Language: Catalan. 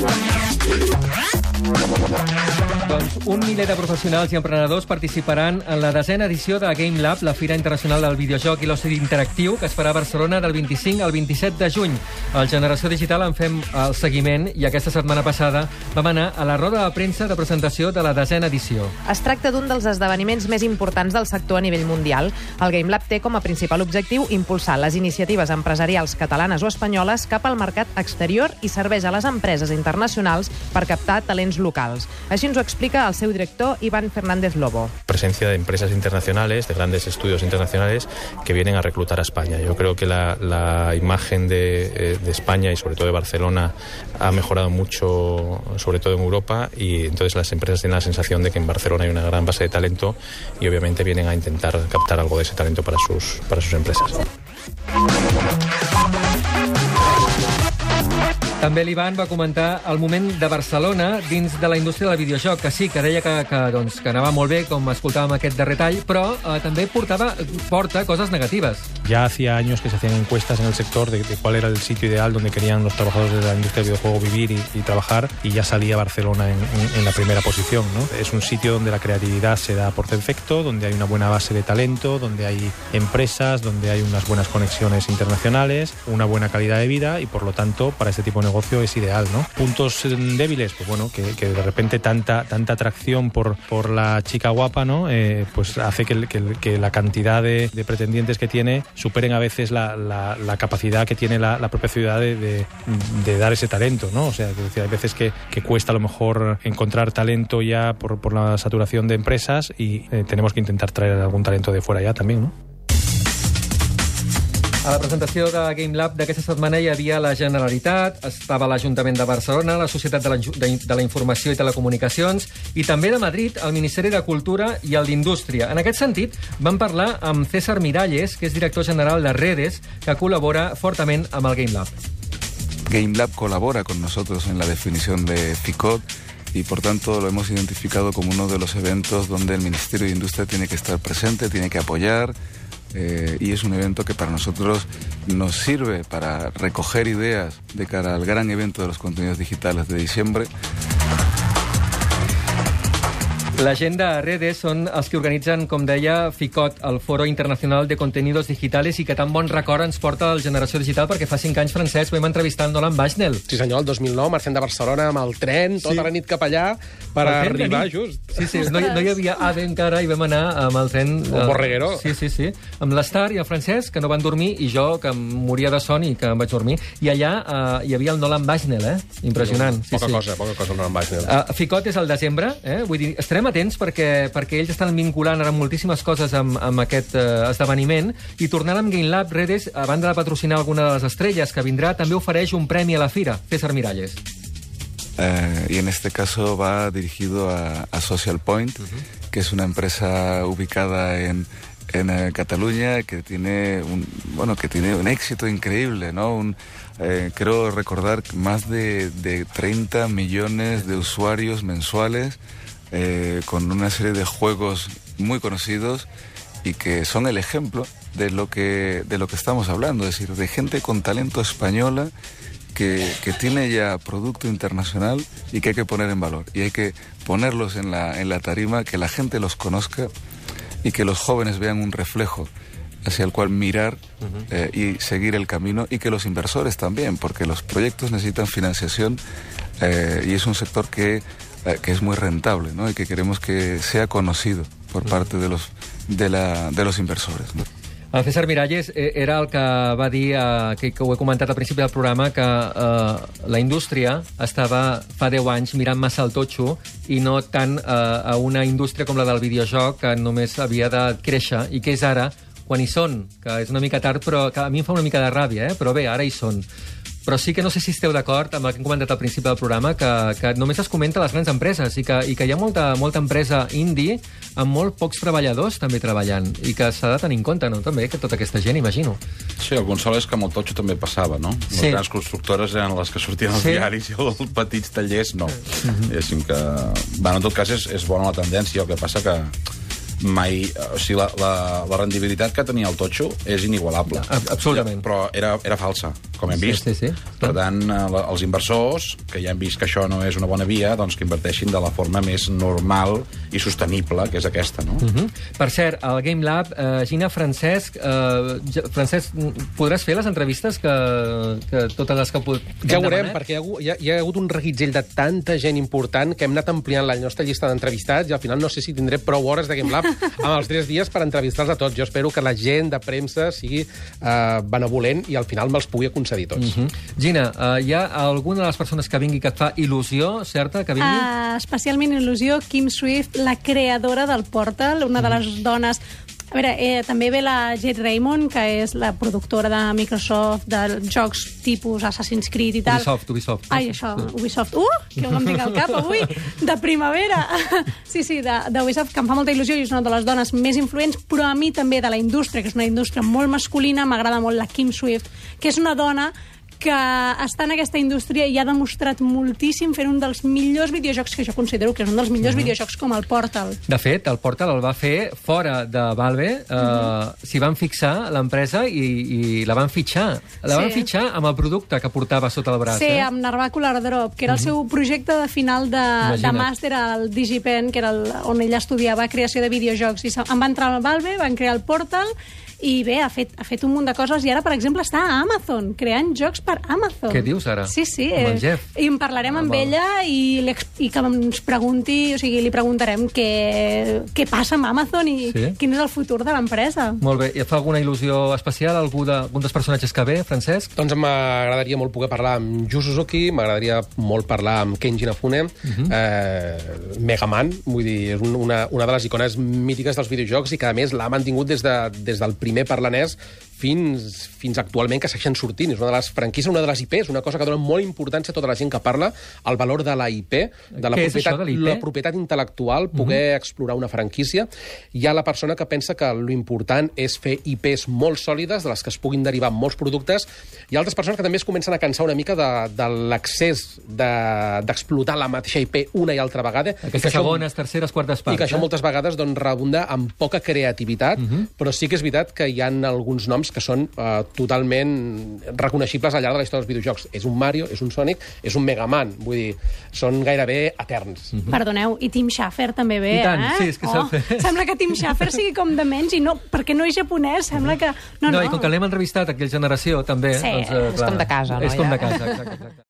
Doncs un miler de professionals i emprenedors participaran en la desena edició de Game Lab, la Fira Internacional del Videojoc i l'Oci Interactiu, que es farà a Barcelona del 25 al 27 de juny. Al Generació Digital en fem el seguiment i aquesta setmana passada vam anar a la roda de premsa de presentació de la desena edició. Es tracta d'un dels esdeveniments més importants del sector a nivell mundial. El Game Lab té com a principal objectiu impulsar les iniciatives empresarials catalanes o espanyoles cap al mercat exterior i serveix a les empreses internacionals per captar talents locals. Així ens ho explica el seu director, Iván Fernández Lobo. Presencia de empresas internacionales, de grandes estudios internacionales que vienen a reclutar a España. Yo creo que la, la imagen de, eh, de España y sobre todo de Barcelona ha mejorado mucho, sobre todo en Europa, y entonces las empresas tienen la sensación de que en Barcelona hay una gran base de talento y obviamente vienen a intentar captar algo de ese talento para sus, para sus empresas. També l'Ivan va comentar el moment de Barcelona dins de la indústria del videojoc, que sí, que deia que, que, doncs, que anava molt bé, com escoltàvem aquest darrer tall, però eh, també portava, porta cosas negativas. Ya hacía años que se hacían encuestas en el sector de, de cuál era el sitio ideal donde querían los trabajadores de la industria del videojuego vivir y, y trabajar, y ya salía Barcelona en, en- en la primera posición. ¿no? Es un sitio donde la creatividad se da por defecto, donde hay una buena base de talento, donde hay empresas, donde hay unas buenas conexiones internacionales, una buena calidad de vida y por lo tanto para este tipo de negocio es ideal. ¿no? Puntos eh, débiles, pues bueno, que, de repente tanta, tanta atracción por, por la chica guapa, ¿no? Eh, pues hace que, la cantidad de, pretendientes que tiene superen a veces la, la- la capacidad que tiene la, propia ciudad de, de- dar ese talento, ¿no? O sea, decir, hay veces que, que cuesta a lo mejor encontrar talento ya por, por la saturación de empresas y eh, tenemos que intentar traer algún talento de fuera ya también, ¿no? A la presentació de Game Lab d'aquesta setmana hi havia la Generalitat, estava l'Ajuntament de Barcelona, la Societat de la, de, de la Informació i Telecomunicacions i també de Madrid, el Ministeri de Cultura i el d'Indústria. En aquest sentit, vam parlar amb César Miralles, que és director general de Redes, que col·labora fortament amb el Game Lab. GameLab colabora con nosotros en la definición de FICOT y por tanto lo hemos identificado como uno de los eventos donde el Ministerio de Industria tiene que estar presente, tiene que apoyar eh, y es un evento que para nosotros nos sirve para recoger ideas de cara al gran evento de los contenidos digitales de diciembre La gent de Redes són els que organitzen, com deia, FICOT, el Foro Internacional de Contenidos Digitales, i que tan bon record ens porta el Generació Digital, perquè fa cinc anys, Francesc, vam entrevistar en Nolan Bushnell. Sí senyor, el 2009, marxant de Barcelona amb el tren, tota Sí. la nit cap allà, per El arribar just. Sí, sí, no, hi- no hi havia AVE encara i vam anar amb el tren... El Borreguero. Sí, sí, sí. Amb l'Estar i el Francesc, que no van dormir, i jo, que em moria de son i que em vaig dormir. I allà eh, hi havia el Nolan Bushnell, eh? Impressionant. Sí, poca sí. cosa, poca cosa, no en baix. Uh, Ficot és al desembre, eh? vull dir, estarem atents perquè, perquè ells estan vinculant ara moltíssimes coses amb, amb aquest uh, esdeveniment i tornant amb Game Lab, Redes, a banda de patrocinar alguna de les estrelles que vindrà, també ofereix un premi a la fira, César Miralles. Eh, y en este caso va dirigido a, a Social Point, que es una empresa ubicada en, en eh, Cataluña que tiene un bueno que tiene un éxito increíble, ¿no? Un, eh, creo recordar más de, de 30 millones de usuarios mensuales eh, con una serie de juegos muy conocidos y que son el ejemplo de lo que de lo que estamos hablando, es decir, de gente con talento española que, que tiene ya producto internacional y que hay que poner en valor. Y hay que ponerlos en la, en la tarima, que la gente los conozca y que los jóvenes vean un reflejo hacia el cual mirar eh, y seguir el camino y que los inversores también, porque los proyectos necesitan financiación eh, y es un sector que, que es muy rentable ¿no? y que queremos que sea conocido por parte de los, de la, de los inversores. ¿no? El César Miralles eh, era el que va dir, eh, que, que ho he comentat al principi del programa, que eh, la indústria estava fa 10 anys mirant massa el totxo i no tant eh, a una indústria com la del videojoc, que només havia de créixer, i que és ara, quan hi són, que és una mica tard, però que a mi em fa una mica de ràbia, eh? però bé, ara hi són. Però sí que no sé si esteu d'acord amb el que hem comentat al principi del programa, que, que només es comenta les grans empreses i que, i que hi ha molta, molta empresa indie amb molt pocs treballadors també treballant i que s'ha de tenir en compte, no? També, que tota aquesta gent, imagino. Sí, el consol és que amb el totxo també passava, no? Sí. Les grans constructores eren les que sortien als Sí. diaris i els petits tallers no. Diguéssim que... Bueno, en tot cas, és, és bona la tendència, el que passa que mai... O sigui, la, la, la rendibilitat que tenia el totxo és inigualable. Absolutament. Però era, era falsa. Com hem Sí, vist. sí, sí. Per tant, eh, els inversors, que ja han vist que això no és una bona via, doncs que inverteixin de la forma més normal i sostenible, que és aquesta, no? Mm -hmm. Per cert, al Game Lab, eh, Gina, Francesc, eh, Francesc, podràs fer les entrevistes que, que totes les que, Ja ho veurem, demanat? perquè hi ha, hagut- hi, ha, hi ha hagut un reguitzell de tanta gent important que hem anat ampliant la nostra llista d'entrevistats i al final no sé si tindré prou hores de Game Lab amb els tres dies per entrevistar-los a tots. Jo espero que la gent de premsa sigui eh, benevolent i al final me'ls pugui concedir tots. Mm. Gina, eh, hi ha alguna de les persones que vingui que et fa il·lusió, certa, que vingui? Uh, especialment il·lusió, Kim Swift, la creadora del Portal, una de les dones... A veure, eh, també ve la Jade Raymond, que és la productora de Microsoft de jocs tipus Assassin's Creed i tal. Ubisoft, Ubisoft. Ai, això, Ubisoft. Uh, que em tinc al cap avui, de primavera. Sí, sí, de, de Ubisoft, que em fa molta il·lusió i és una de les dones més influents, però a mi també de la indústria, que és una indústria molt masculina, m'agrada molt la Kim Swift, que és una dona que està en aquesta indústria i ha demostrat moltíssim fent un dels millors videojocs que jo considero que és un dels millors Mhm. videojocs com el Portal. De fet, el Portal el va fer fora de Valve, eh, s'hi van fixar l'empresa i, i la van fitxar. La van Sí. fitxar amb el producte que portava sota el braç. Sí, eh? amb Narvacular Drop, que era el seu projecte de final de, de màster al DigiPen, que era el, on ella estudiava creació de videojocs. I em va entrar al Valve, van crear el Portal, i bé, ha fet, ha fet un munt de coses i ara, per exemple, està a Amazon, creant jocs per Amazon. Què dius, ara? Sí, sí. Amb el eh, Jeff? I en parlarem Ah, amb val. ella i, i que ens pregunti, o sigui, li preguntarem què, què passa amb Amazon i Sí? quin és el futur de l'empresa. Molt bé. I et fa alguna il·lusió especial algú, de, algun dels personatges que ve, Francesc? Doncs m'agradaria molt poder parlar amb Yu Suzuki, m'agradaria molt parlar amb Kenji Inafune, eh, Mega Man, vull dir, és un- una, una de les icones mítiques dels videojocs i que, a més, l'ha mantingut des, de, des del primer parlanès fins, fins actualment que segueixen sortint. És una de les franquícies, una de les IPs, una cosa que dona molt importància a tota la gent que parla, el valor de la IP, de la, Què propietat, de la IP? la propietat intel·lectual, poder explorar una franquícia. Hi ha la persona que pensa que lo important és fer IPs molt sòlides, de les que es puguin derivar molts productes. Hi ha altres persones que també es comencen a cansar una mica de, de l'accés de- d'explotar de, la mateixa IP una i altra vegada. Aquestes això- segones, terceres, quartes parts. i que això eh? moltes vegades doncs, rebunda amb poca creativitat, uh -huh. però sí que és veritat que hi ha alguns noms que són uh, totalment reconeixibles al llarg de la història dels videojocs. És un Mario, és un Sonic, és un Mega Man. Vull dir, són gairebé eterns. Uh -huh. Perdoneu, i Tim Schafer també ve, I tant, eh? sí, és que oh. Sembla que Tim Schafer sigui com de menys, i no, perquè no és japonès, sembla que... No, No, no, i com que l'hem entrevistat aquí a Generació, també... Sí, doncs, eh, és com de casa, no, És com ja? de casa, exacte. exacte.